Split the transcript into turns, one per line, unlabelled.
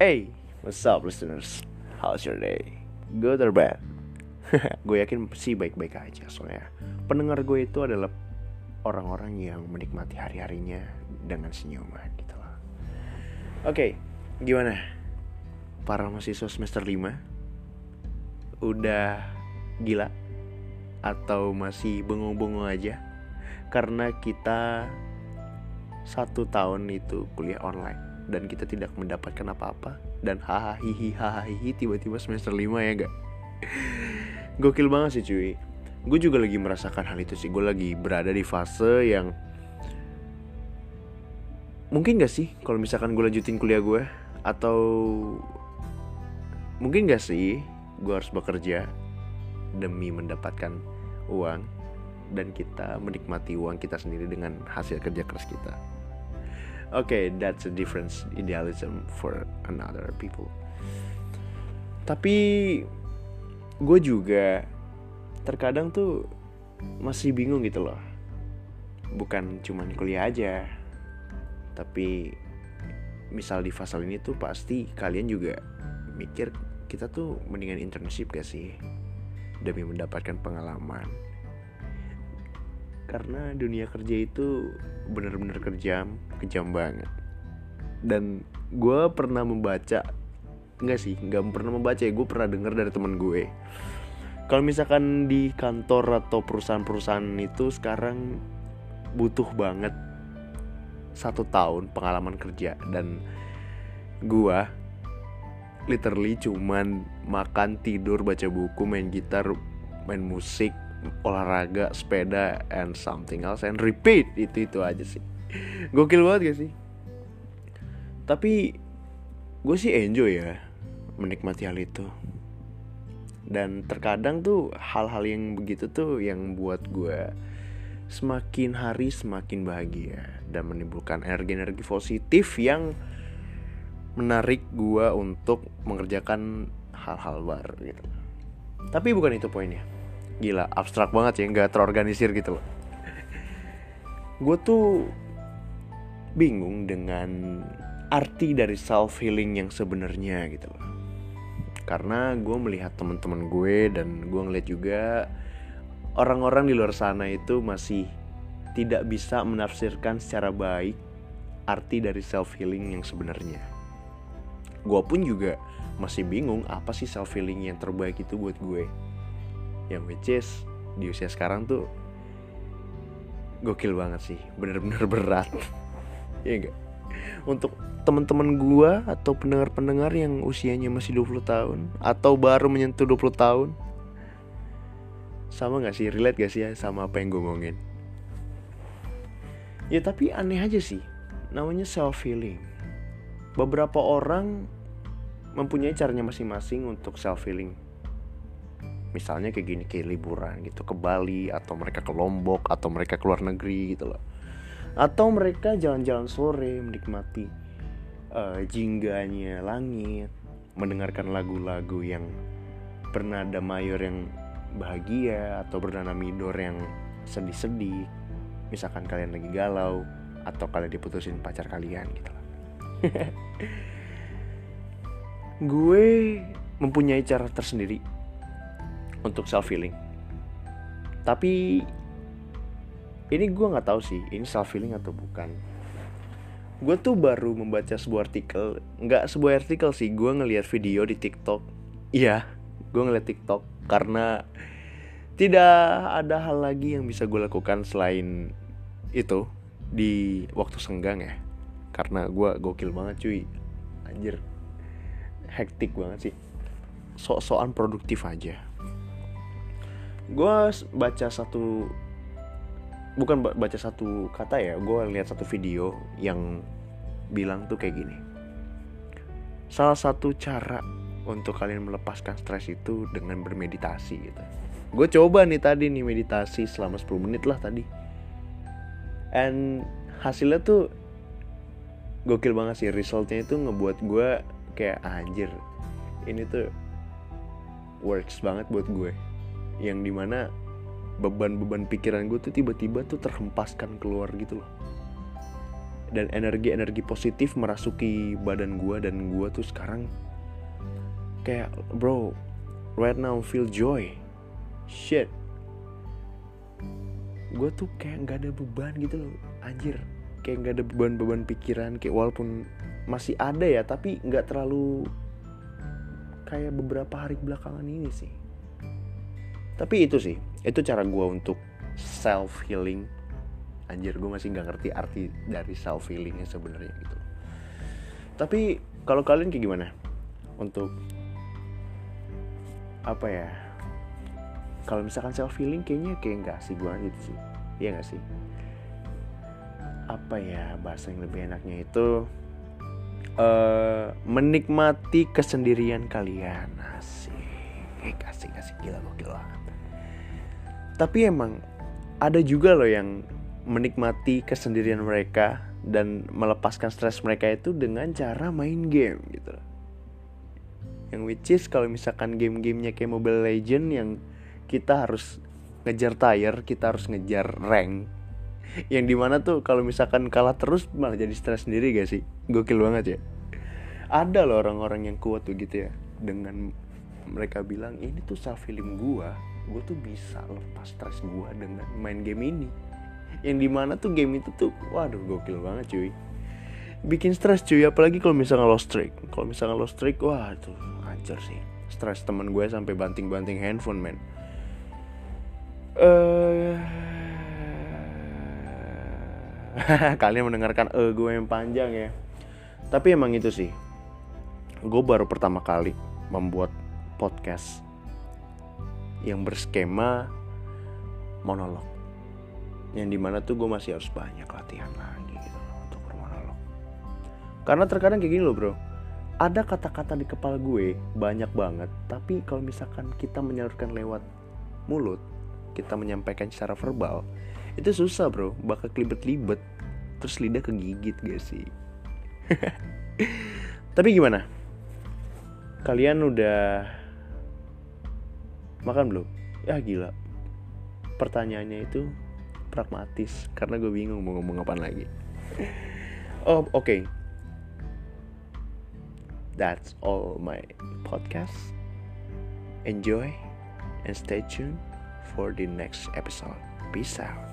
Hey, what's up listeners? How's your day? Good or bad? gue yakin sih baik-baik aja soalnya pendengar gue itu adalah orang-orang yang menikmati hari-harinya dengan senyuman gitu loh. Oke, gimana? Para mahasiswa semester 5 udah gila atau masih bengong-bengong aja karena kita satu tahun itu kuliah online dan kita tidak mendapatkan apa-apa dan hahaha hahaha tiba-tiba semester 5 ya gak gokil banget sih cuy. Gue juga lagi merasakan hal itu sih. Gue lagi berada di fase yang mungkin gak sih kalau misalkan gue lanjutin kuliah gue atau mungkin gak sih gue harus bekerja demi mendapatkan uang dan kita menikmati uang kita sendiri dengan hasil kerja keras kita. Okay that's a difference idealism for another people. Tapi gue juga terkadang tuh masih bingung gitu loh. Bukan cuman kuliah aja tapi misal di fase ini tuh pasti kalian juga mikir kita tuh mendingan internship gak sih? Demi mendapatkan pengalaman karena dunia kerja itu bener-bener kejam kejam banget. Dan gue pernah membaca nggak sih nggak pernah membaca ya gue pernah dengar dari teman gue. Kalau misalkan di kantor atau perusahaan-perusahaan itu sekarang butuh banget satu tahun pengalaman kerja. Dan gue literally cuman makan tidur baca buku main gitar main musik olahraga sepeda and something else and repeat. Itu itu aja sih. Gokil banget gak sih? Tapi gue sih enjoy ya menikmati hal itu. Dan terkadang tuh hal-hal yang begitu tuh yang buat gue semakin hari semakin bahagia dan menimbulkan energi-energi positif yang menarik gue untuk mengerjakan hal-hal baru gitu. Tapi bukan itu poinnya gila abstrak banget ya nggak terorganisir gitu loh. Gue tuh bingung dengan arti dari self healing yang sebenarnya gitu loh. Karena gue melihat teman-teman gue dan gue ngeliat juga orang-orang di luar sana itu masih tidak bisa menafsirkan secara baik arti dari self healing yang sebenarnya. Gue pun juga masih bingung apa sih self healing yang terbaik itu buat gue yang which is di usia sekarang tuh gokil banget sih. Bener-bener berat. Ya enggak untuk teman-teman gua atau pendengar-pendengar yang usianya masih 20 tahun atau baru menyentuh 20 tahun sama gak sih? Relate gak sih ya sama apa yang gue ngomongin ya tapi aneh aja sih. Namanya self healing beberapa orang mempunyai caranya masing-masing untuk self healing misalnya kayak gini kayak liburan gitu ke Bali atau mereka ke Lombok atau mereka ke luar negeri gitu loh. Atau mereka jalan-jalan sore menikmati uh, jingganya langit mendengarkan lagu-lagu yang bernada mayor yang bahagia atau bernada minor yang sedih-sedih. Misalkan kalian lagi galau atau kalian diputusin pacar kalian gitu loh. Gue mempunyai cara tersendiri untuk self healing tapi ini gue nggak tahu sih ini self healing atau bukan. Gue tuh baru membaca sebuah artikel nggak sebuah artikel sih gue ngeliat video di TikTok. Iya gue ngeliat TikTok karena tidak ada hal lagi yang bisa gue lakukan selain itu di waktu senggang ya. Karena gue gokil banget cuy. Anjir hektik banget sih. Sok-sokan produktif aja gue baca satu bukan baca satu kata ya gue lihat satu video yang bilang tuh kayak gini. Salah satu cara untuk kalian melepaskan stres itu dengan bermeditasi gitu. Gue coba nih tadi nih meditasi selama 10 menit lah tadi. And hasilnya tuh gokil banget sih resultnya itu ngebuat gue kayak anjir ini tuh works banget buat gue yang di mana beban-beban pikiran gue tuh tiba-tiba tuh terhempaskan keluar gitu loh. Dan energi-energi positif merasuki badan gue dan gue tuh sekarang kayak bro right now feel joy. Shit. Gue tuh kayak nggak ada beban gitu loh anjir. Kayak nggak ada beban-beban pikiran kayak walaupun masih ada ya tapi nggak terlalu kayak beberapa hari belakangan ini sih tapi itu sih itu cara gue untuk self healing anjir gue masih nggak ngerti arti dari self healingnya sebenarnya gitu. Tapi kalau kalian kayak gimana? Untuk apa ya? Kalau misalkan self healing kayaknya kayak nggak sih gue gitu sih. Iya nggak sih? Apa ya bahasa yang lebih enaknya itu uh, menikmati kesendirian kalian. Asik kasih kasih gila gokil banget tapi emang ada juga loh yang menikmati kesendirian mereka dan melepaskan stres mereka itu dengan cara main game gitu. Yang which is kalau misalkan game-gamenya kayak Mobile Legend yang kita harus ngejar tire kita harus ngejar rank yang di mana tuh kalau misalkan kalah terus malah jadi stres sendiri gak sih? Gokil banget ya. Ada loh orang-orang yang kuat tuh gitu ya. Dengan mereka bilang ini tuh self healing gua gue tuh bisa lepas stres gua dengan main game ini. Yang di mana tuh game itu tuh waduh gokil banget cuy. Bikin stres cuy apalagi kalau misalnya lost streak. Kalau misalnya lost streak wah tuh hancur sih. Stres teman gue sampai banting-banting handphone men. Uh, kalian mendengarkan eh uh, gue yang panjang ya. Tapi emang itu sih. Gue baru pertama kali membuat podcast yang berskema monolog. Yang di mana tuh gue masih harus banyak latihan lagi gitu untuk bermonolog. Karena terkadang kayak gini loh bro. Ada kata-kata di kepala gue banyak banget tapi kalau misalkan kita menyalurkan lewat mulut kita menyampaikan secara verbal itu susah bro. Bakal kelibet-libet terus lidah kegigit gak sih? Tapi gimana? Kalian udah makan belum? Ya gila. Pertanyaannya itu pragmatis karena gue bingung mau ngomong apa lagi. Oh oke. Okay. that's all my podcast. Enjoy and stay tuned for the next episode. Peace out